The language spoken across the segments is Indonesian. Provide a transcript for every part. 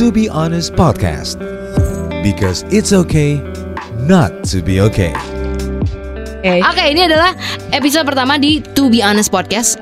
To Be Honest Podcast. Because it's okay not to be okay. Oke. Oke, ini adalah episode pertama di To Be Honest Podcast.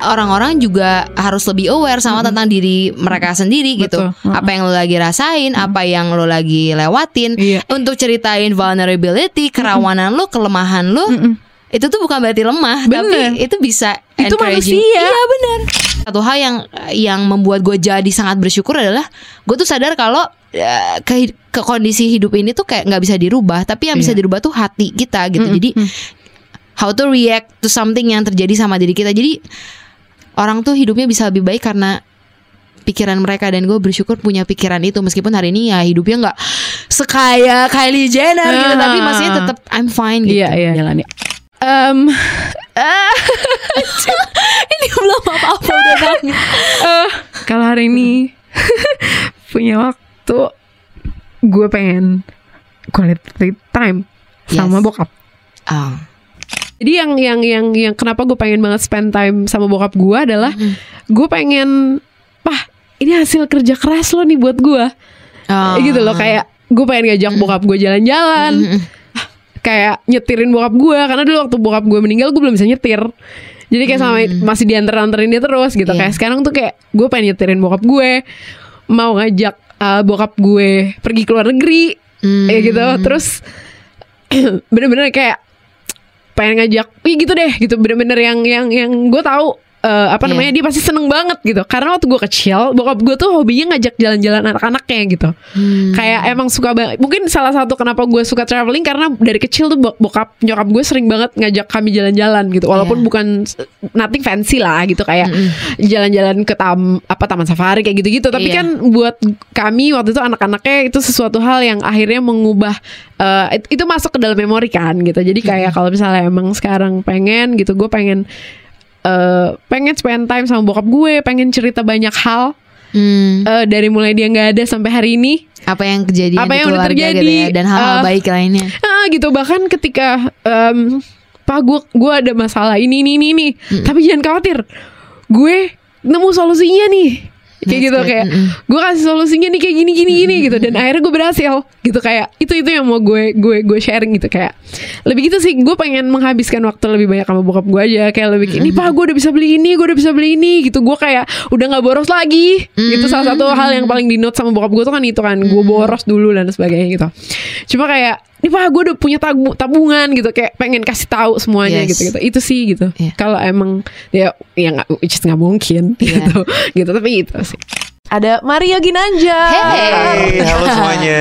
Orang-orang juga harus lebih aware sama tentang diri mereka sendiri gitu. Betul. Mm-mm. Apa yang lo lagi rasain, apa yang lo lagi lewatin. Iya. Untuk ceritain vulnerability, kerawanan lo, kelemahan lo. Mm-mm. Itu tuh bukan berarti lemah, Bener. tapi itu bisa Itu encouraging. manusia. Iya benar. Satu hal yang yang membuat gue jadi sangat bersyukur adalah gue tuh sadar kalau eh, ke, ke kondisi hidup ini tuh kayak nggak bisa dirubah, tapi yang bisa Iya. dirubah tuh hati kita gitu. Mm-mm. Jadi how to react to something yang terjadi sama diri kita. Jadi orang tuh hidupnya bisa lebih baik karena pikiran mereka dan gue bersyukur punya pikiran itu meskipun hari ini ya hidupnya nggak sekaya Kylie Jenner gitu Ah. tapi maksudnya tetap I'm fine gitu. Iya iya jalani. Em, ah, ini belum apa-apa udah eh, kalau hari ini punya waktu, gue pengen quality time sama Yes. bokap. Ah. Jadi yang yang yang yang kenapa gue pengen banget spend time sama bokap gue adalah Mm-hmm. gue pengen, pah ini hasil kerja keras lo nih buat gue. Ah. gitu loh kayak gue pengen ngajak bokap gue jalan-jalan. Mm-mm. Kayak nyetirin bokap gue karena dulu waktu bokap gue meninggal gue belum bisa nyetir jadi kayak sama masih diantar-anterin dia terus gitu Hmm. Iya. kayak sekarang tuh kayak gue pengen nyetirin bokap gue mau ngajak uh, bokap gue pergi ke luar negeri Hmm. kayak gitu terus bener-bener kayak pengen ngajak Ih gitu deh gitu bener-bener yang yang yang gue tahu eh, apa Iya. namanya dia pasti seneng banget gitu karena waktu gue kecil bokap gue tuh hobinya ngajak jalan-jalan anak-anaknya gitu Hmm. kayak emang suka banget mungkin salah satu kenapa gue suka traveling karena dari kecil tuh bok- bokap nyokap gue sering banget ngajak kami jalan-jalan gitu walaupun Iya. bukan nothing fancy lah gitu kayak jalan-jalan ke tam apa taman safari kayak gitu-gitu tapi Iya. kan buat kami waktu itu anak-anaknya itu sesuatu hal yang akhirnya mengubah it- itu masuk ke dalam memori kan gitu jadi kayak kalau misalnya emang sekarang pengen gitu gue pengen eh, pengen spend time sama bokap gue pengen cerita banyak hal Hmm. eh, dari mulai dia nggak ada sampai hari ini apa yang kejadian Apa yang udah keluarga gitu terjadi, ya dan hal-hal eh, baik lainnya. Ah gitu bahkan ketika em, Pak gue gue ada masalah ini ini ini, ini. tapi jangan khawatir gue nemu solusinya nih kayak gitu good. kayak gue kasih solusinya nih kayak gini gini gini gitu. Dan akhirnya gue berhasil gitu. Kayak itu itu yang mau gue gue gue sharing gitu. Kayak lebih gitu sih gue pengen menghabiskan waktu lebih banyak sama bokap gue aja. Kayak lebih ini pak gue udah bisa beli ini gue udah bisa beli ini gitu. Gue kayak udah nggak boros lagi. Itu salah satu hal yang paling di note sama bokap gue tuh kan itu kan gue boros dulu dan sebagainya gitu. Cuma kayak ini pak gue udah punya tabu- tabungan gitu kayak pengen kasih tahu semuanya Yes. gitu gitu itu sih gitu Iya. kalau emang ya ya nggak is nggak mungkin Iya. gitu gitu tapi itu sih ada Mario Ginanjar Hey. Hai, halo semuanya.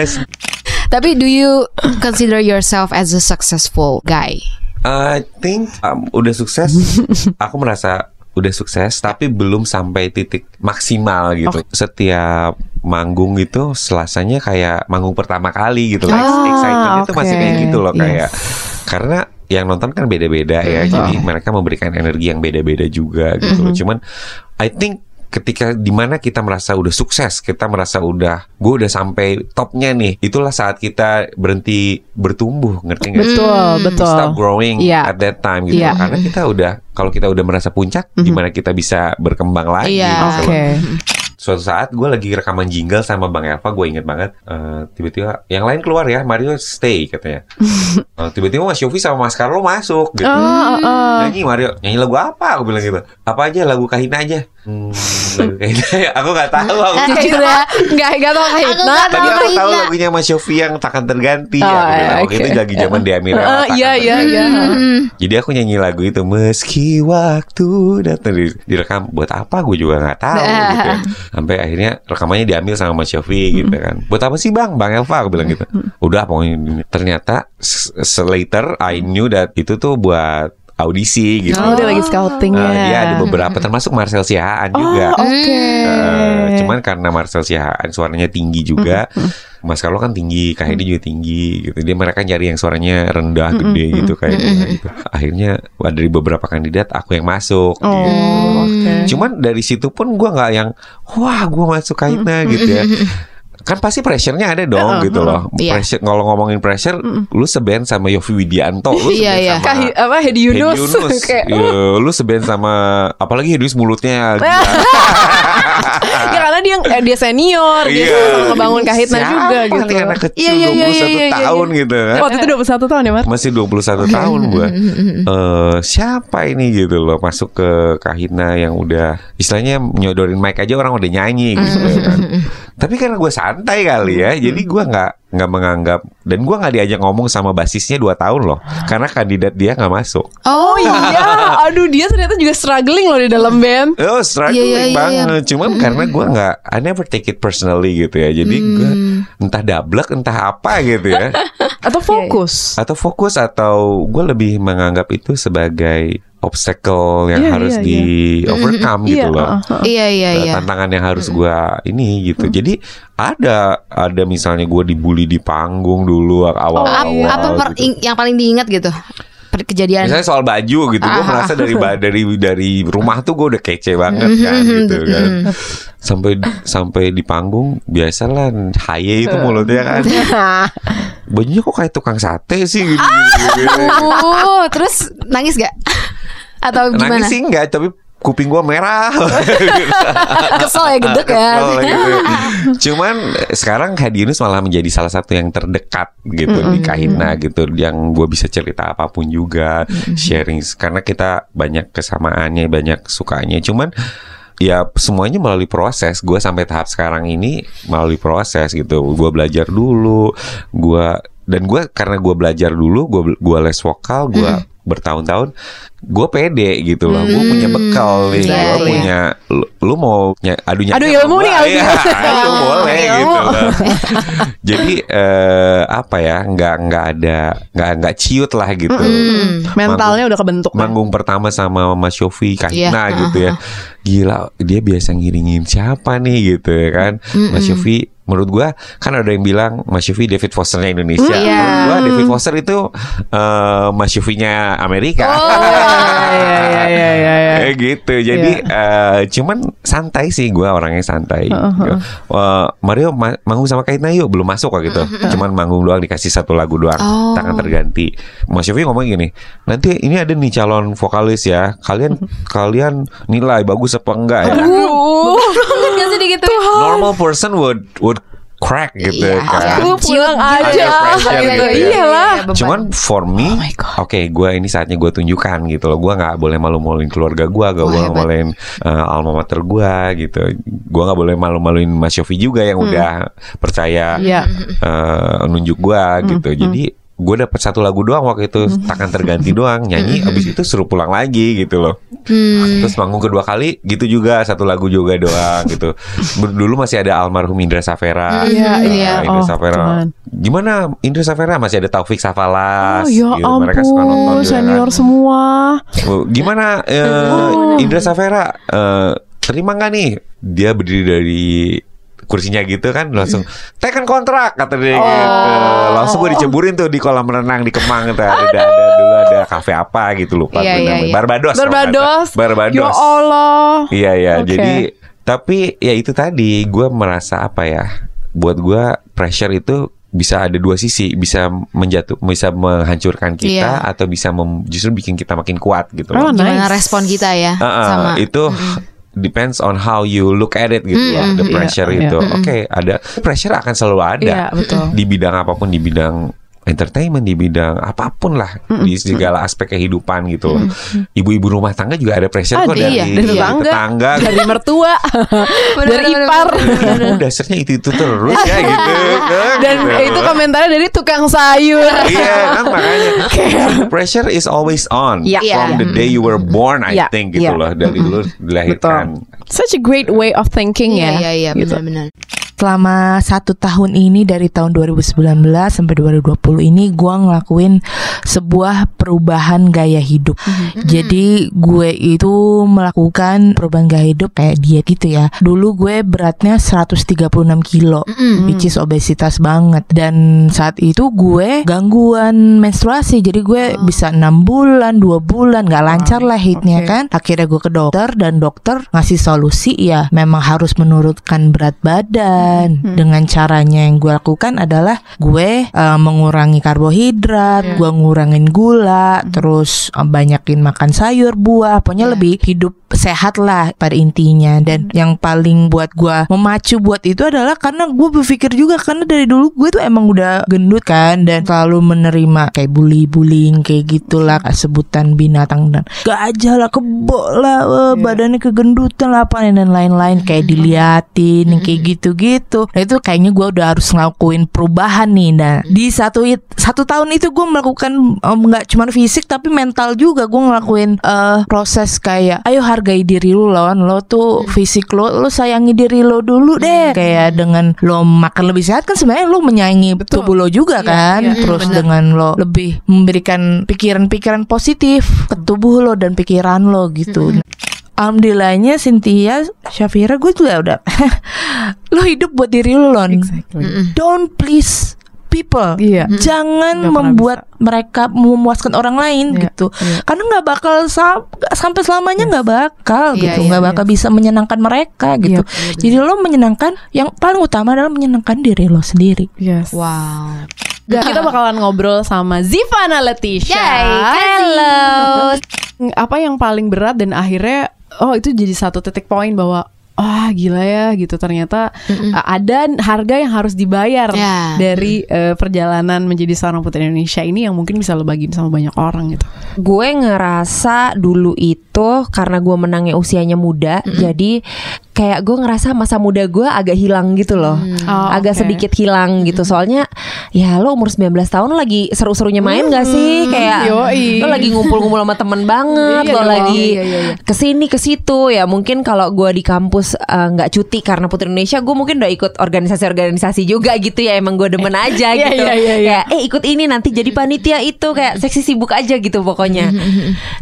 Tapi do you consider yourself as a successful guy? I think um, udah sukses. Aku merasa udah sukses, tapi belum sampai titik maksimal gitu. Setiap manggung gitu, selasanya kayak manggung pertama kali gitu. Like, Ah, excitementnya tuh masih kayak gitu loh Yes. kayak. Karena yang nonton kan beda-beda ya, jadi mereka memberikan energi yang beda-beda juga gitu. loh. Cuman I think ketika di mana kita merasa udah sukses, kita merasa udah gue udah sampai topnya nih, itulah saat kita berhenti bertumbuh, ngerti nggak? betul betul Stop growing Iya. at that time gitu Iya. karena kita udah kalau kita udah merasa puncak gimana kita bisa berkembang lagi Iya. gitu oke loh. Suatu saat gue lagi rekaman jingle sama bang Elva gue inget banget eh, tiba-tiba yang lain keluar ya Mario stay katanya. Eh, tiba-tiba Mas Yofi sama Mas Carlo masuk gitu. Oh, oh, oh. nyanyi Mario nyanyi lagu apa? Aku bilang gitu. Apa aja lagu Kahina aja hmm, ya aku nggak tahu aku Jujur ya nggak nggak tau kayak Aku nggak Tapi tahu aku tahu lagunya Mas Yofi yang takkan terganti Oh, aku bilang. Waktu oke. itu lagi zaman di Amira Eh, iya iya iya Jadi aku nyanyi lagu itu meski waktu datang di, direkam buat apa gue juga nggak tahu gitu ya. Sampai akhirnya rekamannya diambil sama Mas Yofi gitu kan. Buat apa sih bang? Bang Elva aku bilang gitu. Udah pokoknya ternyata later I knew that itu tuh buat audisi gitu. oh dia lagi scouting Eh, ya dia ada beberapa termasuk Marcel Siahaan juga. oh, oke Eh, cuman karena Marcel Siahaan suaranya tinggi juga, Mas Carlo kan tinggi, Kak Hedi juga tinggi gitu. Dia mereka nyari yang suaranya rendah, gede gitu kayak gitu. Akhirnya dari beberapa kandidat aku yang masuk. oh gitu. oke Cuman dari situ pun gua nggak yang wah gua masuk Kaina gitu ya. Kan pasti pressure-nya ada dong Uh-uh, gitu loh. Iya. Pressure kalau ngomongin pressure, lu seband sama Yofi Widianto, lu Iya, iya. sama Kahi, apa Hedi Hedi Yunus, Yunus. kayak Iya, lu seband sama apalagi Hedi Yunus mulutnya ya karena dia eh, dia senior, dia Iya. sama ngebangun kahitna Siapa juga gitu. nih anak kecil Iya, iya, iya, 21 iya, iya, iya. tahun gitu kan. Waktu itu 21 tahun ya, Mar? Masih 21 tahun gua. Eh siapa ini gitu loh masuk ke Kahina yang udah istilahnya nyodorin mic aja orang udah nyanyi gitu kan. Tapi karena gue santai kali ya, jadi gua nggak nggak menganggap. Dan gua nggak diajak ngomong sama basisnya 2 tahun loh, karena kandidat dia nggak masuk. Oh, Iya, aduh dia ternyata juga struggling loh di dalam band. Oh struggling Iya, iya, iya, banget. Cuman karena gue nggak I never take it personally gitu ya. Jadi gue entah dablek entah apa gitu ya Atau fokus. Atau fokus atau gue lebih menganggap itu sebagai obstacle yang Iya, harus iya, di overcome gitu Iya, loh uh, uh. Iya iya Eh, iya. tantangan yang harus gua ini gitu jadi ada ada misalnya gue dibully di panggung dulu awal Ap- awal apa per- gitu. yang paling diingat gitu? Kejadian. Misalnya soal baju gitu, gue Ah. merasa dari ba- dari dari rumah tuh gue udah kece banget kan gitu kan. Sampai sampai di panggung biasalah haye itu mulutnya kan. Bajunya kok kayak tukang sate sih gitu. Oh, terus nangis gak? Atau gimana? Nangis sih enggak, tapi kuping gue merah. Kesel ya gedek ya. Gitu. Cuman sekarang Hadi Yunus malah menjadi salah satu yang terdekat gitu di Kahina gitu, yang gue bisa cerita apa pun juga, sharing karena kita banyak kesamaannya, banyak sukanya. Cuman ya semuanya melalui proses. Gue sampai tahap sekarang ini melalui proses gitu. Gue belajar dulu, gue dan gue karena gue belajar dulu, gue gue les vokal, gue bertahun-tahun gue pede gitu loh gue punya bekal nih Iya, gue iya. punya lu, lu mau ny- adu Adu ilmu nih, adu Iya, ilmu. ayo boleh Ayo. gitu loh jadi eh, apa ya nggak nggak ada nggak nggak ciut lah gitu Hmm, mentalnya udah kebentuk. kan? manggung pertama sama Mas Yofi Kahina Iya. gitu ya gila dia biasa ngiringin siapa nih gitu ya kan Mas Yofi menurut gua kan ada yang bilang Mas Yofi David Fosternya Indonesia Iya. menurut gua David Foster itu eh, Mas Yofi-nya Amerika Iya iya iya iya. iya. Kayak gitu. Jadi eh, cuman santai sih gue orangnya santai. Heeh, Eh, Mario ma- manggung sama Kaitna yuk belum masuk kok gitu. Cuman manggung doang dikasih satu lagu doang. Oh. Tangan terganti. Mas Yofi ngomong gini, nanti ini ada nih calon vokalis ya. Kalian kalian nilai bagus apa enggak ya? Uh, Gitu. Normal person would would crack gitu Iya. kan. Aku pulang aja. Gitu. gitu ya. Iyalah. beban. Cuman for me, Oh oke, gue ini saatnya gue tunjukkan gitu loh. Gue nggak boleh malu-maluin keluarga gue, gak boleh maluin uh, alma mater gue gitu. Gue nggak boleh malu-maluin Mas Yofi juga yang udah percaya Iya. uh, nunjuk gue gitu. Jadi gue dapet satu lagu doang waktu itu tangan terganti doang nyanyi abis itu suruh pulang lagi gitu loh Hmm. terus manggung kedua kali gitu juga satu lagu juga doang gitu dulu masih ada almarhum Indra Safera Iya, Nah, iya. Indra Oh, Safera Tuhan. gimana Indra Safera masih ada Taufik Safalas Oh ya gitu. mereka suka nonton ampun, juga senior kan. semua. Gimana Oh. Indra Safera eh, terima nggak nih dia berdiri dari kursinya gitu kan langsung tekan kontrak kata dia Oh. gitu langsung gue diceburin tuh di kolam renang di Kemang tuh ada, ada dulu ada kafe apa gitu lupa gue iya, namanya. iya. Barbados Barbados. Barbados Ya Allah. Iya iya. Oke. Jadi tapi ya itu tadi gue merasa apa ya? Buat gue pressure itu bisa ada dua sisi, bisa menjatuh, bisa menghancurkan kita Iya. atau bisa mem- justru bikin kita makin kuat gitu Oh, loh. Gimana nice. respon kita ya Ah, ah, sama itu depends on how you look at it gitu loh, the Iya, pressure iya. itu. Oke, ada pressure akan selalu ada Iya, betul. di bidang apa pun di bidang entertainment di bidang apa pun lah di segala aspek kehidupan gitu loh. Ibu-ibu rumah tangga juga ada pressure kok Ada, dari, iya, dari tetangga. tetangga Dari mertua, dari Bener, ipar. Dasarnya itu itu terus ya gitu kan, Dan gitu. itu komentarnya dari tukang sayur. Iya kan makanya pressure is always on Iya. from the day you were born I Iya, think gitu iya. loh dari dulu dilahirkan. Such a great way of thinking Iya ya. iya iya Gitu. Selama satu tahun ini dari tahun 2019 sampai 2020 ini gue ngelakuin sebuah perubahan gaya hidup. Jadi gue itu melakukan perubahan gaya hidup kayak diet gitu ya. Dulu gue beratnya 136 kilo, which is obesitas banget. Dan saat itu gue gangguan menstruasi, jadi gue bisa enam bulan, dua bulan nggak lancar lah hitnya oke. kan. Akhirnya gue ke dokter dan dokter ngasih solusi ya memang harus menurunkan berat badan. Dengan caranya yang gue lakukan adalah gue eh, mengurangi karbohidrat, gue ngurangin gula, terus eh, banyakin makan sayur, buah, pokoknya lebih hidup sehat lah pada intinya. Dan yang paling buat gua memacu buat itu adalah karena gue berpikir juga karena dari dulu gue tuh emang udah gendut kan dan selalu menerima kayak bully-bullying kayak gitulah sebutan binatang dan gajah lah kebo lah eh, badannya kegendutan lah apa dan lain-lain kayak diliatin kayak gitu-gitu. Nah itu kayaknya gue udah harus ngelakuin perubahan nih. Nah di satu satu tahun itu gue melakukan nggak cuma fisik tapi mental juga gue ngelakuin eh, proses kayak ayo hargai diri lu lawan lo tuh fisik lo lo sayangi diri lo dulu deh. Kayak dengan lo makan lebih sehat kan sebenarnya lo menyayangi tubuh lo juga kan. iya, terus dengan lo lebih memberikan pikiran-pikiran positif ke tubuh lo dan pikiran lo gitu. Alhamdulillahnya Cynthia Syafira gue juga udah Lo hidup buat diri lo Lon. Don't please people Iya. Jangan pernah membuat mereka memuaskan orang lain Iya, gitu iya. Karena nggak bakal sa- sampai selamanya nggak bakal Iya, gitu iya, nggak bakal bisa menyenangkan mereka gitu Iya, Jadi lo menyenangkan Yang paling utama adalah menyenangkan diri lo sendiri Yes. Wow. Kita bakalan ngobrol sama Zivana Leticia. Yay, Halo. Apa yang paling berat dan akhirnya oh itu jadi satu titik poin bahwa wah gila ya gitu ternyata uh, ada harga yang harus dibayar Ya. dari uh, perjalanan menjadi seorang putri Indonesia ini yang mungkin bisa lo bagiin sama banyak orang gitu. gue ngerasa dulu itu karena gue menangnya usianya muda jadi kayak gue ngerasa masa muda gue agak hilang gitu loh Oh, agak oke. sedikit hilang gitu soalnya ya lo umur 19 tahun lagi seru-serunya main gak sih kayak Yoi. lo lagi ngumpul-ngumpul sama temen banget Iya lo dong. lagi Iya, iya, iya. ke sini ke situ ya mungkin kalau gue di kampus eh, nggak cuti karena Putri Indonesia gue mungkin udah ikut organisasi-organisasi juga gitu ya emang gue demen aja Iya, gitu. iya, iya, iya. kayak eh ikut ini nanti jadi panitia itu kayak seksi sibuk aja gitu pokoknya.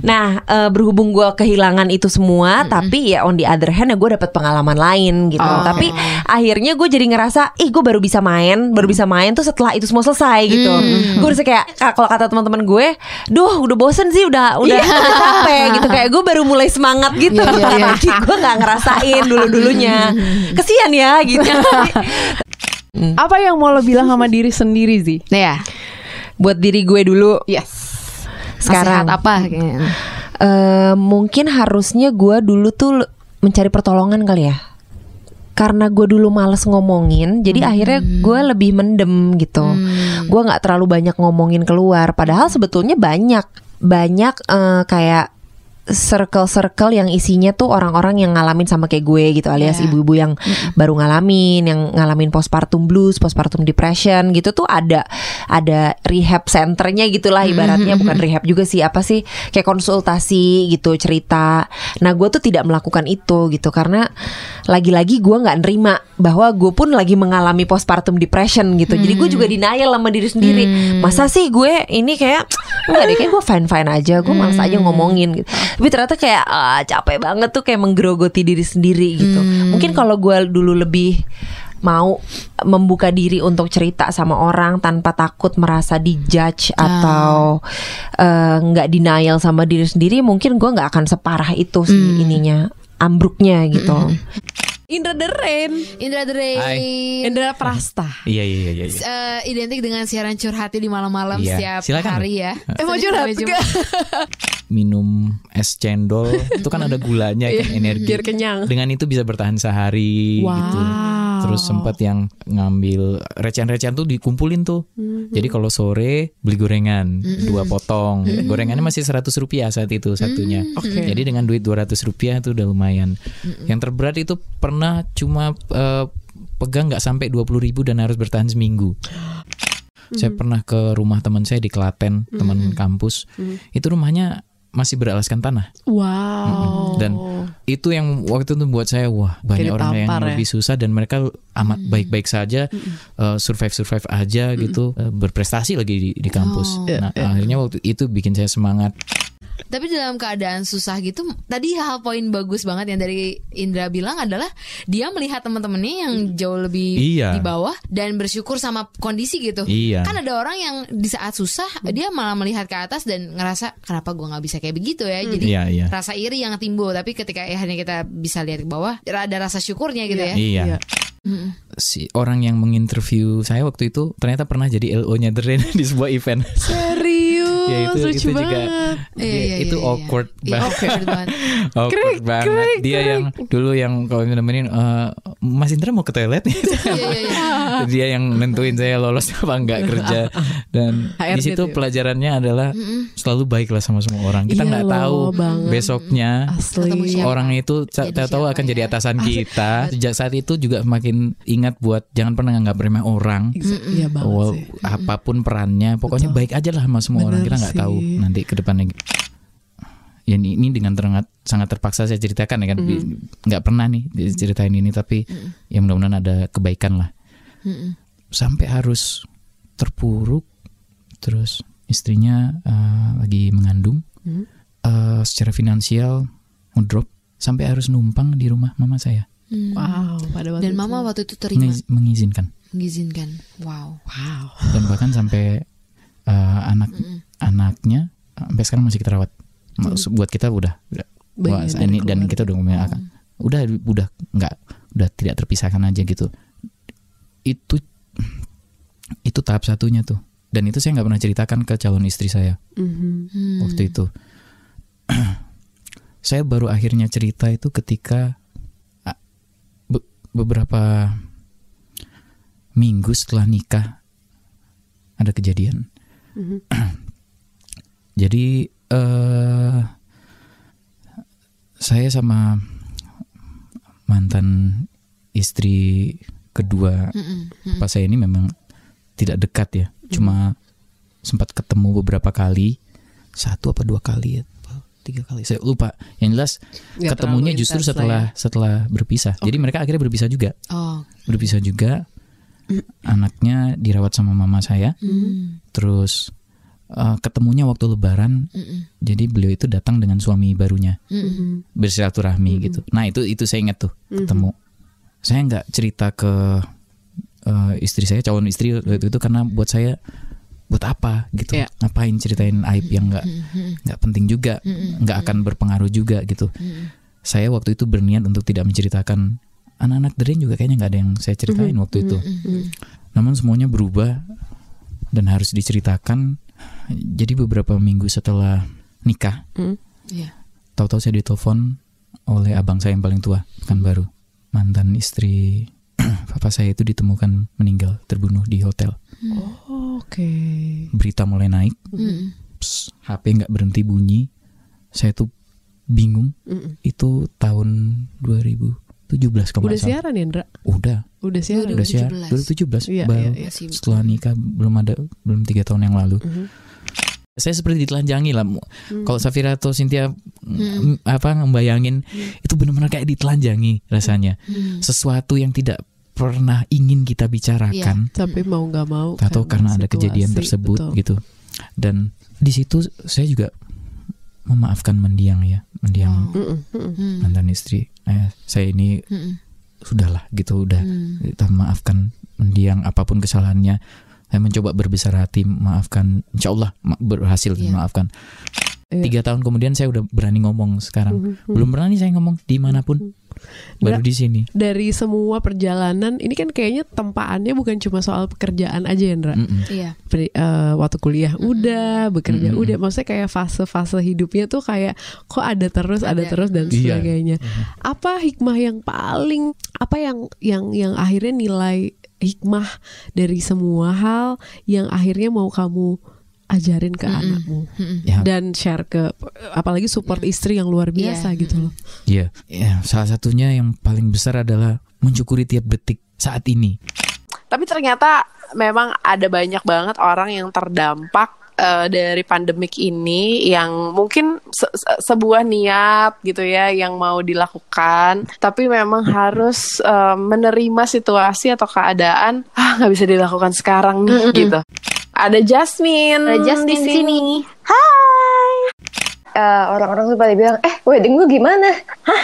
Nah eh, berhubung gue kehilangan itu semua tapi ya on the other hand ya gue dapet pengalaman lain gitu. Oh. tapi akhirnya gue jadi ngerasa ih gue baru bisa main baru bisa main tuh setelah itu semua selesai gitu. Gue rasa kayak kalau kata teman-teman gue duh udah bosen sih udah udah, udah capek gitu. Kayak gue baru mulai semangat gitu. Jadi gue nggak ngerasain dulu dulunya kesian ya gitu. Apa yang mau lo bilang sama diri sendiri sih? Nah ya. buat diri gue dulu. Yes. sekarang. Nasihat apa kayaknya? Eh, mungkin harusnya gue dulu tuh mencari pertolongan kali ya. Karena gue dulu males ngomongin jadi akhirnya gue lebih mendem gitu. Gue nggak terlalu banyak ngomongin keluar. Padahal sebetulnya banyak banyak eh, kayak circle-circle yang isinya tuh orang-orang yang ngalamin sama kayak gue gitu alias Yeah. ibu-ibu yang baru ngalamin yang ngalamin postpartum blues, postpartum depression gitu tuh ada ada rehab centernya gitulah ibaratnya bukan rehab juga sih apa sih kayak konsultasi gitu cerita. Nah gue tuh tidak melakukan itu gitu karena lagi-lagi gue nggak nerima bahwa gue pun lagi mengalami postpartum depression gitu. Jadi gue juga denial sama diri sendiri. Masa sih gue ini kayak enggak deh kayak gue fine fine aja. Gue malas aja ngomongin gitu. Tapi ternyata kayak ah, capek banget tuh kayak menggerogoti diri sendiri gitu. Mungkin kalau gue dulu lebih mau membuka diri untuk cerita sama orang tanpa takut merasa dijudge atau eh, nggak denial sama diri sendiri mungkin gue nggak akan separah itu sih ininya ambruknya gitu Indra the Rain. Indra the Rain. Indra Prasta. Iya iya iya iya. Eh, identik dengan siaran curhati di malam-malam Iya, setiap silakan. hari ya. Eh, mau curhat. Minum es cendol itu kan ada gulanya kan energi. Biar kenyang. Dengan itu bisa bertahan sehari gitu. Terus sempat yang ngambil recehan-recehan tuh dikumpulin tuh. Jadi kalau sore beli gorengan dua potong. Gorengannya masih 100 rupiah saat itu satunya. Oke. Jadi dengan duit 200 rupiah itu udah lumayan. Yang terberat itu pernah cuma eh, pegang nggak sampai 20 ribu dan harus bertahan seminggu. Saya pernah ke rumah teman saya di Klaten, teman kampus. Itu rumahnya masih beralaskan tanah. Wow. Dan itu yang waktu itu buat saya wah banyak Kayak orang yang ya. lebih susah dan mereka amat baik-baik saja survive survive aja gitu eh, berprestasi lagi di, di kampus. Oh. Nah akhirnya waktu itu bikin saya semangat. Tapi dalam keadaan susah gitu, tadi hal poin bagus banget yang dari Indra bilang adalah dia melihat teman-temannya yang jauh lebih Iya. di bawah dan bersyukur sama kondisi gitu. Iya. Kan ada orang yang di saat susah dia malah melihat ke atas dan ngerasa kenapa gua nggak bisa kayak begitu ya. Jadi Iya iya. rasa iri yang timbul. Tapi ketika akhirnya kita bisa lihat ke bawah, ada rasa syukurnya gitu ya. Iya. Iya. Si orang yang menginterview saya waktu itu ternyata pernah jadi LO-nya The Rain di sebuah event. Serius. Ya itu lucu itu juga banget. Iya, iya, itu iya, iya. awkward Iya, banget awkward banget. awkward Krik, banget krik, dia yang dulu yang kalau nemenin eh, Mas Indra mau ke toilet nih Iya, iya, iya. dia yang nentuin saya lolos apa enggak kerja dan di situ tuh. pelajarannya adalah selalu baiklah sama semua orang kita nggak tahu banget. besoknya Asli. orang itu tahu-tahu akan jadi ya? atasan kita sejak saat itu juga semakin ingat buat jangan pernah nganggap remeh orang Iya banget apa pun perannya, pokoknya baik aja lah sama semua orang. Kita nggak tahu nanti ke depannya. Ya ini, ini dengan terengat, sangat terpaksa saya ceritakan ya kan, nggak pernah nih diceritain ini, tapi ya mudah-mudahan ada kebaikan lah. Sampai harus terpuruk, terus istrinya eh, lagi mengandung, Eh, secara finansial ngedrop, sampai harus numpang di rumah mama saya, Hmm. Wow, pada waktu Dan itu. mama waktu itu terima Mengiz- mengizinkan. mengizinkan. Wow. Wow. dan bahkan sampai uh, anak anaknya sampai sekarang masih kita rawat. Maksud- buat kita udah, udah wah, ini dan kita udah ngomongin akan udah udah nggak udah tidak terpisahkan aja gitu. Itu itu tahap satunya tuh. Dan itu saya nggak pernah ceritakan ke calon istri saya. Hmm. waktu itu. Saya baru akhirnya cerita itu ketika be- beberapa minggu setelah nikah ada kejadian jadi eh saya sama mantan istri kedua pas saya ini memang tidak dekat ya. Cuma sempat ketemu beberapa kali. Satu apa dua kali ya? Tiga kali. Saya lupa. Yang jelas Nggak ketemunya justru intens lah setelah setelah berpisah. Jadi mereka akhirnya berpisah juga. Oh. berpisah juga. Anaknya dirawat sama mama saya. Hmm. terus eh, ketemunya waktu lebaran. Jadi beliau itu datang dengan suami barunya. Hmm. bersilaturahmi gitu. Nah itu itu saya ingat tuh ketemu. Saya nggak cerita ke eh, istri saya calon istri waktu itu karena buat saya buat apa gitu. Iya. ngapain ceritain aib yang nggak nggak penting juga nggak akan berpengaruh juga gitu. Saya waktu itu berniat untuk tidak menceritakan. Anak-anak Dren juga kayaknya nggak ada yang saya ceritain waktu itu. Namun semuanya berubah dan harus diceritakan jadi beberapa minggu setelah nikah Iya. tahu-tahu saya ditelepon oleh abang saya yang paling tua kan baru mantan istri papa saya itu ditemukan meninggal terbunuh di hotel Oke. berita mulai naik Hmm. Pss, HP nggak berhenti bunyi saya tuh bingung itu tahun 2017 kalau Udah nggak salah. siaran ya, Indra? udah Udah siaran. udah siar 2017. 2017 Iya, baru iya, iya. Setelah nikah belum ada belum tiga tahun yang lalu Mhm. Saya seperti ditelanjangi lah kalau Safira atau Cynthia mm, apa ngebayangin itu benar-benar kayak ditelanjangi rasanya. Sesuatu yang tidak pernah ingin kita bicarakan. Tapi mau nggak mau. atau karena ada kejadian tersebut betul. gitu. Dan di situ saya juga memaafkan mendiang ya mendiang mm-mm. Hmm. mantan istri. Eh, saya ini Hmm. sudahlah gitu udah kita maafkan mendiang apa pun kesalahannya saya mencoba berbesar hati maafkan insya Allah ma- berhasil Iya. maafkan Iya. tiga tahun kemudian saya udah berani ngomong sekarang belum pernah nih saya ngomong di mana pun baru di sini Dari semua perjalanan, ini kan kayaknya tempaannya bukan cuma soal pekerjaan aja ya, Indra. Mm-mm. Iya. Eh, waktu kuliah udah, bekerja Mm-mm. udah. Maksudnya kayak fase-fase hidupnya tuh kayak kok ada terus, ada, Ada. terus dan Iya. sebagainya. Apa hikmah yang paling apa yang yang yang akhirnya nilai hikmah dari semua hal yang akhirnya mau kamu ajarin ke anakmu ya dan share ke apalagi support istri yang luar biasa Iya. gitu loh. Iya, ya, salah satunya yang paling besar adalah mensyukuri tiap detik saat ini. Tapi ternyata memang ada banyak banget orang yang terdampak eh, dari pandemik ini yang mungkin se- se- sebuah niat gitu ya yang mau dilakukan, tapi memang harus eh, menerima situasi atau keadaan ah nggak bisa dilakukan sekarang nih gitu. Ada Jasmine, Ada Jasmine di sini. Hai. Eh, orang-orang tuh pada bilang, eh wedding lu gimana? Hah?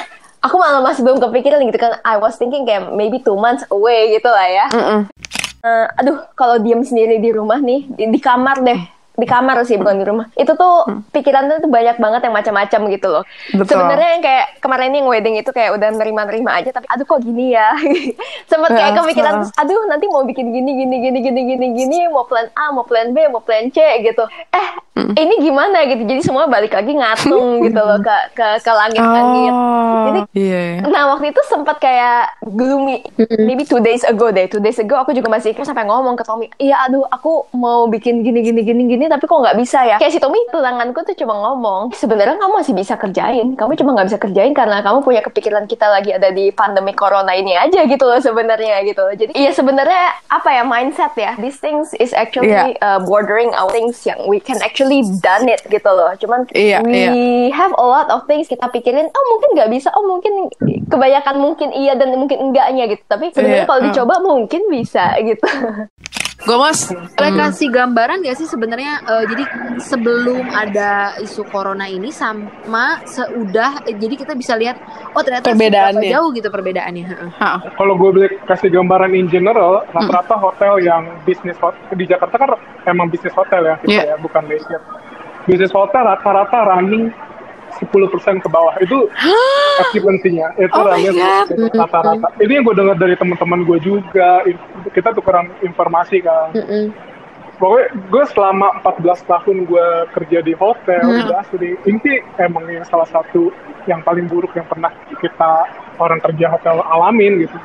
Aku malah masih belum kepikiran gitu kan. I was thinking kayak maybe two months away gitu lah ya. Mm-mm. Eh, aduh, kalau diem sendiri di rumah nih, di, di kamar deh. Di kamar sih bukan di rumah. Itu tuh pikiran tuh banyak banget yang macam-macam gitu loh. Sebenarnya yang kayak kemarin ini yang wedding itu kayak udah nerima-nerima aja tapi aduh kok gini ya? Sempet kayak Ya, kepikiran terus aduh nanti mau bikin gini gini gini gini gini gini mau plan A mau plan B mau plan C gitu. Eh ini gimana? gitu. Jadi semua balik lagi ngatung gitu loh ke ke ke langit-langit. Jadi Iya. Nah waktu itu sempat kayak gloomy. Maybe two days ago deh Two days ago aku juga masih sampai ngomong ke Tommy Iya aduh aku mau bikin gini gini gini gini Tapi kok nggak bisa ya? Kayak si Tommy tunanganku tuh cuma ngomong Sebenarnya kamu masih bisa kerjain. Kamu cuma nggak bisa kerjain karena kamu punya kepikiran kita lagi ada di pandemi corona ini aja gitu loh sebenarnya gitu loh. Jadi iya sebenarnya apa ya mindset ya? These things is actually Iya. uh, bordering our things yang we can actually done it gitu loh. Cuman Iya, we iya. we have a lot of things kita pikirin oh mungkin nggak bisa. Oh mungkin kebanyakan mungkin iya dan mungkin enggaknya gitu. Tapi sebenarnya Iya, kalau uh. dicoba mungkin bisa gitu Gue mas. Boleh kasih gambaran gak sih sebenarnya eh, jadi sebelum ada isu corona ini sama seudah jadi kita bisa lihat oh ternyata Perbedaannya. jauh gitu perbedaannya. Heeh. Kalau gue boleh kasih gambaran in general, rata-rata hotel yang bisnis di Jakarta kan emang bisnis hotel ya, gitu Iya. ya bukan leisure. Bisnis hotel rata-rata running 10% ke bawah itu occupancy-nya itu Oh. 10% rata-rata. Ini yang gue dengar dari teman-teman gue juga, kita tukeran informasi kan. Pokoknya gue selama 14 tahun gue kerja di hotel, udah asli. Ini emang yang salah satu yang paling buruk yang pernah kita orang kerja hotel alamin gitu.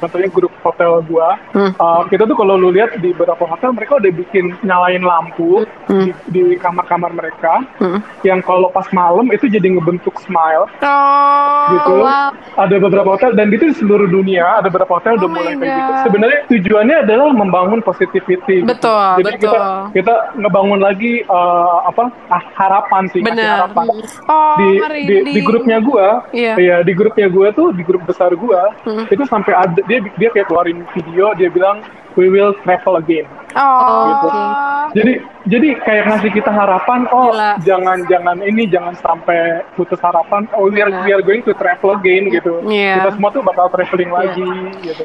Contohnya grup hotel gua, uh, kita tuh kalau lu lihat di beberapa hotel mereka udah bikin nyalain lampu di, di kamar-kamar mereka, yang kalau pas malam itu jadi ngebentuk smile Oh. gitu. Ada beberapa hotel dan itu di seluruh dunia ada beberapa hotel udah Oh mulai my kayak gitu. Sebenarnya tujuannya adalah membangun positivity. gitu. Betul, Jadi betul. kita kita ngebangun lagi uh, apa ah, harapan sih, Benar. harapan. Oh, di, di merinding. di grupnya gua, Iya. ya di grupnya gua tuh di grup besar gua itu sampai ada dia dia kayak keluarin video dia bilang we will travel again. Oh. Gitu. Jadi jadi kayak ngasih kita harapan, oh Gila. jangan jangan ini jangan sampai putus harapan. Oh we are, we are going to travel again gitu. Iya. Kita semua tuh bakal traveling lagi gitu.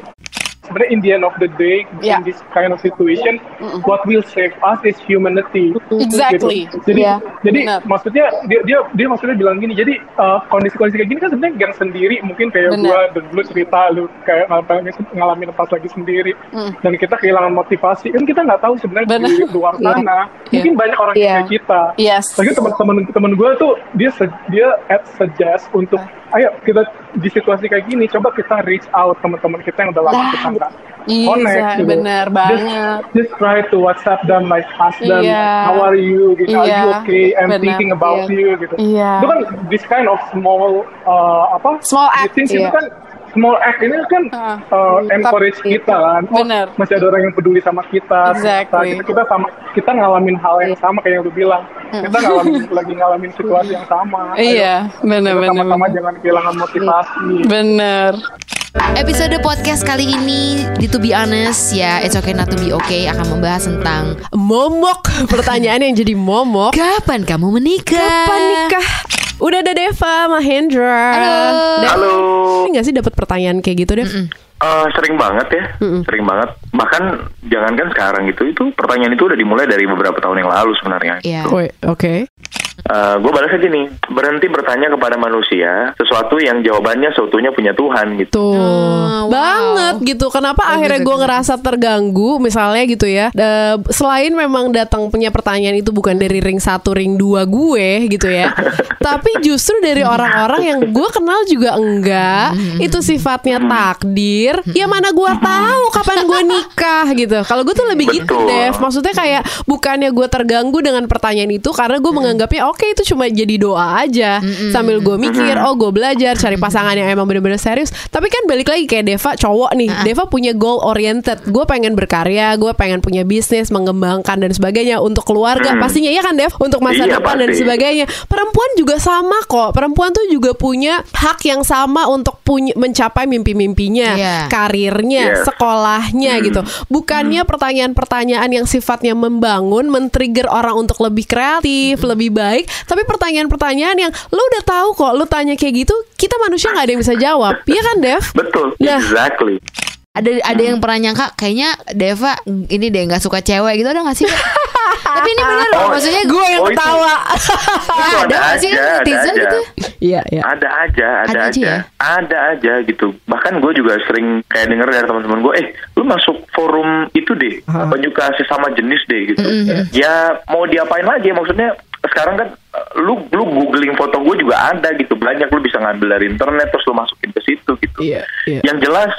Sebenarnya in the end of the day Yeah. in this kind of situation, what will save us is humanity. Exactly. Gitu. Jadi Iya, jadi benar. maksudnya dia dia dia maksudnya bilang gini. Jadi uh, kondisi-kondisi kayak gini kan sebenarnya gang sendiri mungkin kayak gua dan lu cerita lu kayak ngalamin, ngalamin pas lagi sendiri dan kita kehilangan motivasi kan kita nggak tahu sebenarnya Benar. di luar sana mungkin banyak orang yang kayak kita Yes. lagi teman-teman teman gue tuh dia se- dia ad suggest untuk ayo kita di situasi kayak gini coba kita reach out teman-teman kita yang udah lama kita nggak Iya, connect gitu. bener Just- banget. Just, try to WhatsApp them like ask them Iya. how are you gitu are you Iya, okay I'm bener. thinking about Iya. you gitu Iya. itu kan this kind of small uh, apa Small act, things itu iya. kan small act ini kan Ah. uh, encourage Tapi- kita kan oh, Bener. masih ada orang yang peduli sama kita Exactly. kita, kita sama kita ngalamin hal yang sama kayak yang lu bilang kita ngalamin lagi ngalamin situasi yang sama Iya, bener kita bener. sama-sama jangan kehilangan motivasi Bener. Episode podcast kali ini di To Be Honest ya It's Okay Not To Be Okay akan membahas tentang Momok Pertanyaan yang jadi momok Kapan kamu menikah? Kapan nikah? Udah ada Deva Mahendra Halo. Halo. Gak sih dapat pertanyaan kayak gitu Dev? Eh, sering banget ya, sering banget. Bahkan jangankan sekarang gitu, itu pertanyaan itu udah dimulai dari beberapa tahun yang lalu sebenarnya. Iya. Woi, Oke gue balas aja nih, berhenti bertanya kepada manusia sesuatu yang jawabannya seutuhnya punya Tuhan gitu. Tuh wow. banget gitu. Kenapa akhirnya gue ngerasa terganggu misalnya gitu ya. Eh, selain memang datang punya pertanyaan itu bukan dari ring satu ring dua gue gitu ya. tapi justru dari orang-orang yang gue kenal juga enggak. Itu sifatnya takdir. Ya mana gue tahu kapan gue nikah gitu. Kalau gue tuh lebih gitu Betul. Dev. Maksudnya kayak bukannya gue terganggu dengan pertanyaan itu karena gue menganggapnya oke itu cuma jadi doa aja. Sambil gue mikir oh gue belajar cari pasangan yang emang bener-bener serius. Tapi kan balik lagi kayak Deva cowok nih. Deva punya goal oriented. Gue pengen berkarya gue pengen punya bisnis mengembangkan dan sebagainya untuk keluarga. Pastinya ya kan Dev? Untuk masa Iya, depan dan pasti. sebagainya. Perempuan juga sama kok. Perempuan tuh juga punya hak yang sama untuk punya mencapai mimpi-mimpinya Iya. karirnya Yes. sekolahnya gitu. Bukannya pertanyaan-pertanyaan yang sifatnya membangun men-trigger orang untuk lebih kreatif lebih baik tapi pertanyaan-pertanyaan yang lu udah tahu kok lu tanya kayak gitu kita manusia nggak ada yang bisa jawab iya kan Dev Betul, Nah. exactly. ada ada yang pernah nyangka kayaknya Deva ini deh nggak suka cewek gitu ada nggak sih? Tapi ini benar loh, Oh, maksudnya gue yang Oh, itu- ketawa. ya, ada ada sih aja, ada netizen aja. gitu? Iya, iya. Ada aja, ada, Ada aja aja, ya? ada aja gitu. Bahkan gue juga sering kayak denger dari teman-teman gue, eh, lu masuk forum itu deh, penyuka sesama jenis deh gitu. Ya mau diapain lagi? Maksudnya sekarang kan eh, lu lu googling foto gue juga ada gitu banyak lu bisa ngambil dari internet terus lu masukin ke situ gitu. Iya, iya. Yang jelas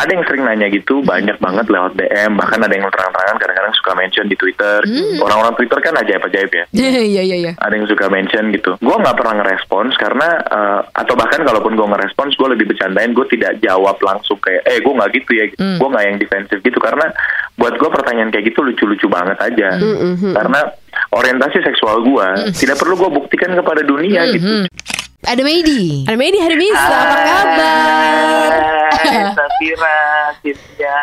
ada yang sering nanya gitu banyak banget lewat DM bahkan ada yang terang-terangan kadang-kadang suka mention di Twitter. gitu. Orang-orang Twitter kan ajaib-ajaib ya Iya iya iya. ada yang suka mention gitu. Gue nggak pernah ngerespons karena eh, atau bahkan kalaupun gue ngerespons, gue lebih bercandain. Gue tidak jawab langsung kayak, eh gue nggak gitu ya. Gue nggak yang defensif gitu karena buat gue pertanyaan kayak gitu lucu-lucu banget aja. Karena orientasi seksual gue tidak perlu gue buktikan kepada dunia gitu. Ada Meidi. Ada Medi hari bisa, apa kabar? Hai, Safira, Cynthia.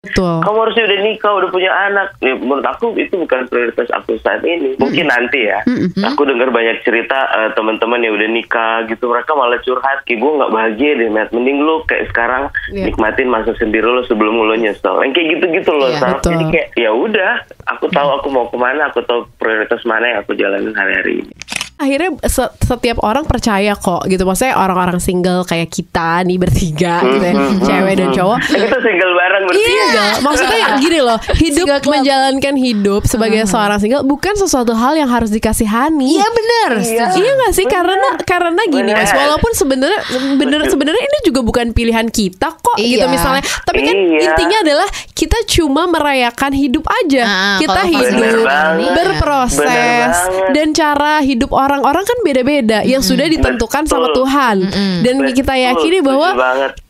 Betul. Kamu harusnya udah nikah, udah punya anak. Ya, menurut aku itu bukan prioritas aku saat ini. Mungkin nanti ya. Aku dengar banyak cerita eh, teman-teman yang udah nikah gitu. Mereka malah curhat. Kayak gue nggak bahagia deh, Matt. Mending lu kayak sekarang Iya. nikmatin masa sendiri lu sebelum lu nyesel. Yang kayak gitu-gitu loh, Iya, Saf. betul. Jadi kayak ya udah. Aku tahu aku mau ke mana. Aku tahu prioritas mana yang aku jalanin hari-hari ini. Akhirnya se- setiap orang percaya kok gitu maksudnya orang-orang single kayak kita nih bertiga gitu ya cewek dan cowok Kita single bareng bertiga. Iya, maksudnya gini loh, hidup Single club. menjalankan hidup sebagai seorang single bukan sesuatu hal yang harus dikasihani. Iya benar. Iya nggak sih karena karena gini Bener. mas walaupun sebenarnya bener sebenarnya ini juga bukan pilihan kita kok Iya. gitu misalnya tapi kan Iya. intinya adalah kita cuma merayakan hidup aja Ah, kita hidup Bener berproses Bener dan cara hidup orang-orang kan beda-beda yang sudah ditentukan sama Betul. Tuhan dan kita Betul, yakini setuju bahwa.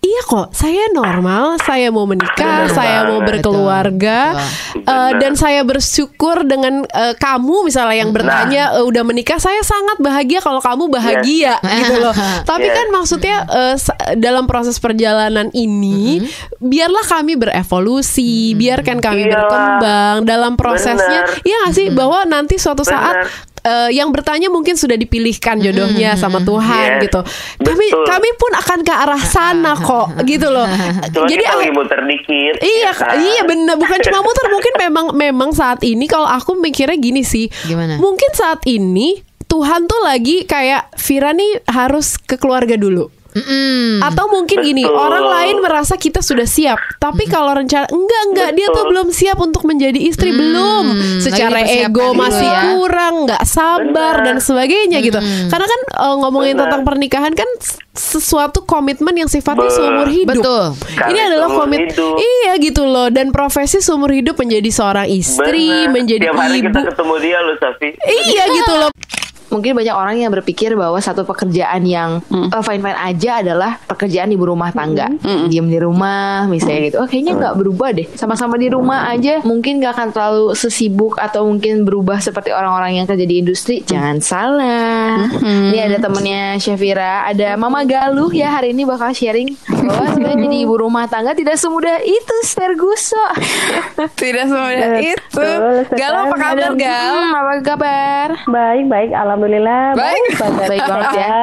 Iya kok, saya normal, saya mau menikah, Bener saya mau banget. berkeluarga, Betul. eh, Bener. dan saya bersyukur dengan eh, kamu misalnya yang bertanya eh, udah menikah, saya sangat bahagia kalau kamu bahagia gitu loh. Tapi Yes. kan maksudnya sa- dalam proses perjalanan ini, biarlah kami berevolusi, biarkan kami Iyalah. berkembang dalam prosesnya. Bener. Iya nggak sih bahwa nanti suatu saat Eh, yang bertanya mungkin sudah dipilihkan jodohnya sama Tuhan Yes. gitu. Kami Betul. kami pun akan ke arah sana kok gitu loh. Cuma Jadi kita ah, lagi muter dikit. Iya, ya kan? iya bener bukan cuma muter mungkin memang memang saat ini kalau aku mikirnya gini sih. Gimana? Mungkin saat ini Tuhan tuh lagi kayak Vira nih harus ke keluarga dulu. Mm-mm. Atau mungkin gini, Betul. orang lain merasa kita sudah siap, tapi kalau rencana enggak enggak dia tuh Betul. belum siap untuk menjadi istri belum. Secara lagi dipersiapkan ego dulu masih ya. kurang, nggak sabar Benar. dan sebagainya gitu. Karena kan eh, ngomongin Benar. tentang pernikahan kan sesuatu komitmen yang sifatnya Be- seumur hidup. Betul. Ini adalah komit hidup. Iya gitu loh dan profesi seumur hidup menjadi seorang istri, Bener. menjadi Tiap hari ibu. kita ketemu dia loh, Safi. Iya gitu loh. Mungkin banyak orang yang berpikir bahwa satu pekerjaan yang fine fine aja adalah pekerjaan ibu rumah tangga, diam di rumah misalnya gitu. Oh kayaknya nggak berubah deh, sama-sama di rumah aja mungkin nggak akan terlalu sesibuk atau mungkin berubah seperti orang-orang yang kerja di industri. Jangan salah. Ini ada temennya Syafira, ada Mama Galuh ya hari ini bakal sharing bahwa sebenarnya jadi ibu rumah tangga tidak semudah itu, Sterguso. Tidak semudah itu. Galau apa kabar Gal? Hmm, apa kabar? Baik, baik, alhamdulillah. Baik. Baik banget ya.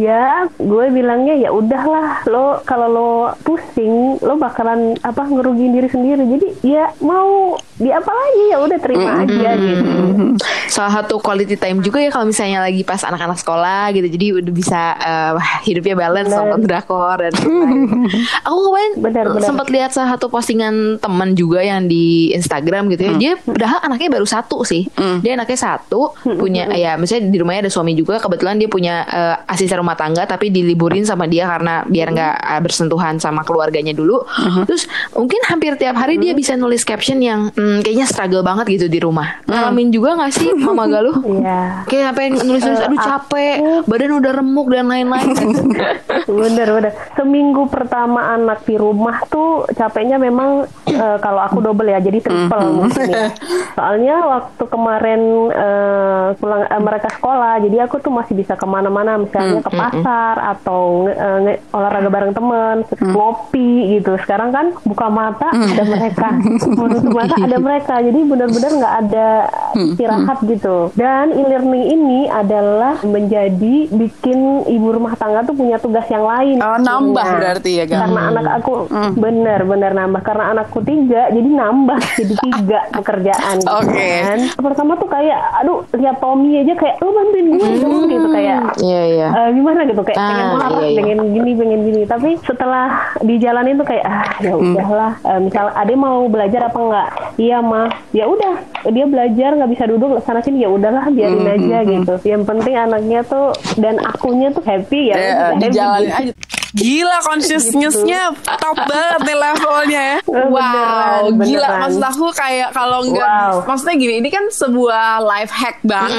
Ya, gue bilangnya ya udahlah lo kalau lo pusing lo bakalan apa ngerugiin diri sendiri. Jadi ya mau di apa lagi ya udah terima aja gitu. Salah satu quality time juga ya kalau misalnya lagi pas anak-anak sekolah gitu. Jadi udah bisa eh, hidupnya balance nonton drakor dan. Aku kemarin sempat lihat salah satu postingan teman juga yang di Instagram gitu ya. Dia padahal anaknya baru satu sih. Dia anaknya satu punya ya misalnya di rumahnya ada suami juga. Kebetulan dia punya eh, asisten rumah tangga tapi diliburin sama dia karena biar nggak eh, bersentuhan sama keluarganya dulu. Terus mungkin hampir tiap hari dia bisa nulis caption yang hmm, kayaknya struggle banget gitu di rumah. Ngalamin juga nggak sih Mama Galuh? Iya. Kayak sampai nulis-nulis aduh capek, badan udah remuk dan lain-lain. Bener bener. Seminggu pertama anak di rumah tuh capeknya memang eh, kalau aku double ya, jadi triple mungkin ya. Soalnya waktu kemarin eh, pulang eh, mereka sekolah, jadi aku tuh masih bisa ke mana-mana, misalnya ke pasar atau eh, nge- olahraga bareng teman, ngopi gitu. Sekarang kan buka mata ada mereka, menutup mata ada mereka, jadi benar-benar nggak ada istirahat gitu. Dan e-learning ini adalah menjadi bikin ibu rumah tangga tuh punya tugas yang lain. Oh, nambah Nah, berarti ya, Gam? Karena anak aku bener-bener nambah karena anakku tiga, jadi nambah jadi tiga pekerjaan. gitu Oke. kan. Pertama tuh kayak, aduh lihat Tommy aja kayak, lu bantuin gue dong gitu kayak. Iya iya. eh, gimana gitu kayak Ah, pengen marah, iya, iya. pengen gini, pengen gini. Tapi setelah dijalanin tuh kayak ah ya udahlah. Eh, misal Ade mau belajar apa enggak? Iya mah. Ya udah, dia belajar nggak bisa duduk sana sini ya udahlah biarin Hmm, aja hmm, gitu. Yang penting anaknya tuh dan akunya tuh happy ya. Eh, udah happy gitu. aja. Gila consciousness-nya top banget nih levelnya ya. Eh, Wow, beneran, gila. beneran. Maksud aku kayak kalau enggak, Wow. maksudnya gini, ini kan sebuah life hack bang.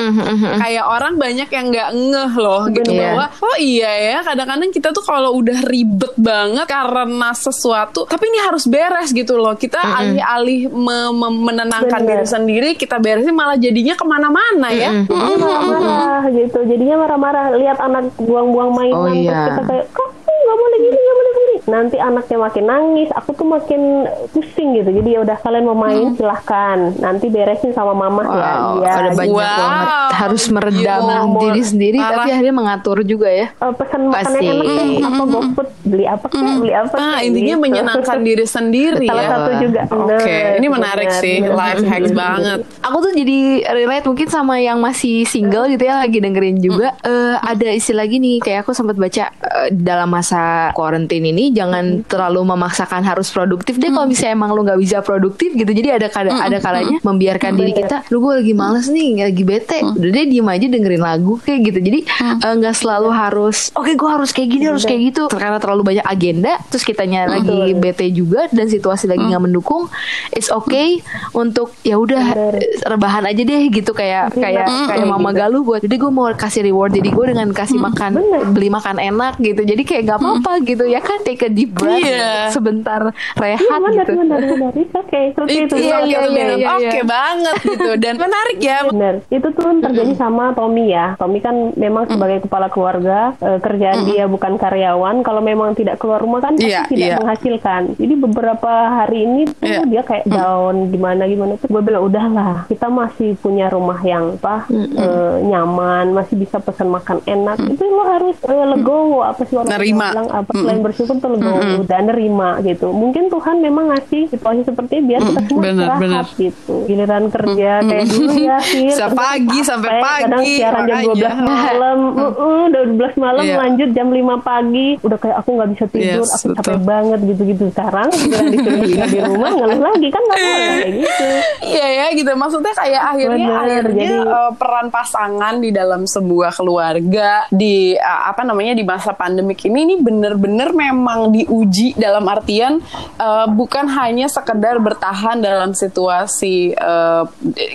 Kayak orang banyak yang nggak ngeh loh gitu Bener. bahwa oh iya ya kadang-kadang kita tuh kalau udah ribet banget karena sesuatu, tapi ini harus beres gitu loh. Kita alih-alih me- me- menenangkan Bener. diri sendiri, kita beresin malah jadinya ke mana-mana ya. Jadinya marah-marah gitu jadinya marah-marah lihat anak buang-buang mainan Oh, terus iya. kita kayak kok nggak boleh gini nggak boleh gini nanti anaknya makin nangis aku tuh makin pusing gitu jadi ya udah kalian mau main silahkan nanti beresin sama mama ya Wow, Iya, ada banyak gitu. banget harus meredam Iya. diri sendiri Parah. tapi akhirnya mengatur juga ya. Eh, pesan makanan enak deh apa GoFood beli apa kek beli apa Nah, kek, intinya gitu. menyenangkan diri sendiri salah ya. satu juga Oke, Bener, ini menarik bener, sih, bener. life hacks banget. Aku tuh jadi relate mungkin sama yang masih single gitu ya lagi dengerin juga. Eh, ada istilah gini kayak aku sempat baca eh, dalam masa quarantine ini jangan terlalu memaksakan harus produktif. Deh kalau misalnya emang lu nggak bisa produktif gitu. Jadi ada kada, ada kalanya membiarkan diri kita, lu gue lagi males nih, lagi bete. Udah deh diem aja dengerin lagu kayak gitu. Jadi eh, nggak selalu harus oke gue harus kayak gini harus kayak gitu. Karena terlalu banyak agenda terus kitanya lagi bete juga dan situasi lagi nggak mendukung it's okay untuk ya udah rebahan aja deh gitu. Kayak kayak kayak mama galuh buat jadi gue mau kasih reward jadi gue dengan kasih makan beli makan enak gitu. Jadi kayak nggak apa-apa gitu ya kan? Take a deep breath Iya. sebentar rehat Iya, benar, gitu benar, benar. It's okay, it's okay, Itu it's iya, okay. iya, iya, iya, iya, Oke iya. banget gitu dan menarik ya. Benar, itu tuh terjadi sama Tommy ya. Tommy kan memang sebagai kepala keluarga, eh, kerjaan dia bukan karyawan. Kalau memang tidak keluar rumah kan pasti Iya, tidak iya. menghasilkan. Jadi beberapa hari ini tuh Iya. dia kayak down gimana gimana tuh. Gue bilang udahlah, kita masih punya rumah yang apa eh, nyaman, masih bisa pesan makan enak. Itu lo harus eh, legowo apa sih orang Nerima. bilang apa selain bersyukur tuh legowo dan nerima gitu. Mungkin Tuhan memang ngasih situasi seperti biar kita semua Benar, istirahat gitu. Giliran kerja kayak dulu ya sih. Pagi sampai Kadang pagi, siaran jam makanya. 12 malam, uh, udah 12 malam Iya. lanjut jam 5 pagi, udah kayak aku nggak bisa tidur, Yes, aku capek betul. banget gitu-gitu. Sekarang disuruh di rumah ngeluh lagi kan nggak kayak gitu. Iya ya gitu maksudnya kayak akhirnya Bener, akhirnya jadi- eh, peran pasangan di dalam sebuah keluarga di eh, apa namanya di masa pandemik ini ini bener-bener memang diuji dalam artian eh, bukan hanya sekedar bertahan dalam situasi eh,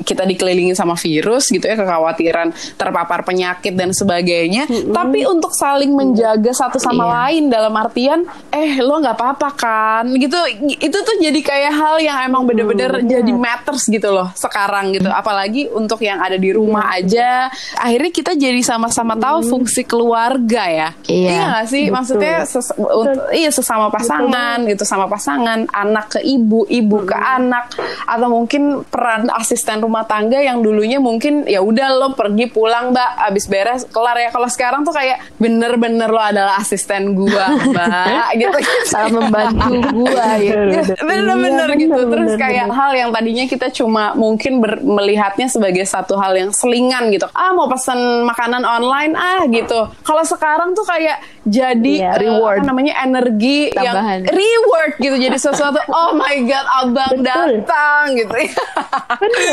kita dikelilingi sama virus gitu ya kekhawatiran terpapar penyakit dan sebagainya tapi untuk saling menjaga satu sama Iya. lain dalam artian eh lo nggak apa-apa kan? Gitu. Itu tuh jadi kayak hal yang emang bener-bener jadi matters gitu loh sekarang gitu. Apalagi untuk yang ada di rumah aja akhirnya kita jadi sama-sama tahu fungsi keluarga ya. Iya, nggak sih? Betul. maksudnya ses- iya sesama pasangan gitu sama pasangan anak ke ibu ibu ke anak atau mungkin peran asisten rumah tangga yang dulunya mungkin ya udah lo pergi pulang mbak abis beres kelar ya. Kalau sekarang tuh kayak bener-bener lo adalah asisten gua mbak gitu. Salah membantu gua ya bener-bener Iya, gitu bener, terus bener, kayak bener. hal yang tadinya kita cuma mungkin ber- melihatnya sebagai satu hal yang selingan gitu. Ah mau pesan makanan online ah gitu. Kalau sekarang tuh kayak jadi Iya. eh, Reward. apa namanya energi Tambahan. yang reward gitu jadi sesuatu oh my god abang Betul. datang gitu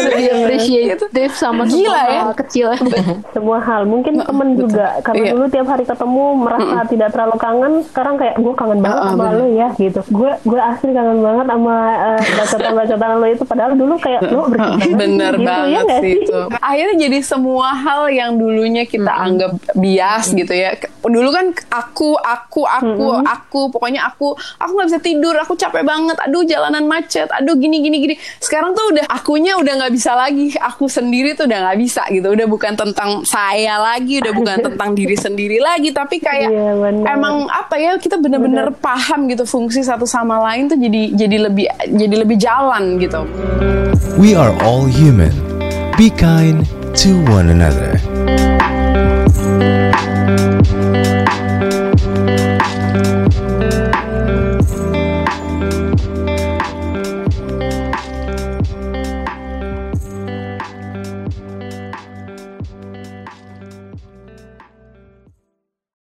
lebih appreciative sama Gila semua ya. hal kecil Semua hal, mungkin temen juga karena Iya. dulu tiap hari ketemu merasa tidak terlalu kangen, sekarang kayak gue kangen banget ah, sama bener. lo ya gitu. Gue gue asli kangen banget sama eh, bacotan-bacotan lo itu padahal dulu kayak lo banget Bener gitu, ya banget nggak sih itu. Akhirnya jadi semua hal yang dulunya kita anggap bias gitu ya. Dulu kan aku aku aku aku pokoknya aku aku nggak bisa tidur aku capek banget. Aduh jalanan macet aduh gini gini gini. Sekarang tuh udah akunya udah nggak bisa lagi. Aku sendiri tuh udah nggak bisa gitu. Udah bukan tentang saya lagi udah bukan tentang diri sendiri lagi tapi kayak emang apa ya kita bener-bener paham gitu fungsi satu sama lain tuh jadi jadi lebih jadi lebih jalan gitu. We are all human. Be kind to one another.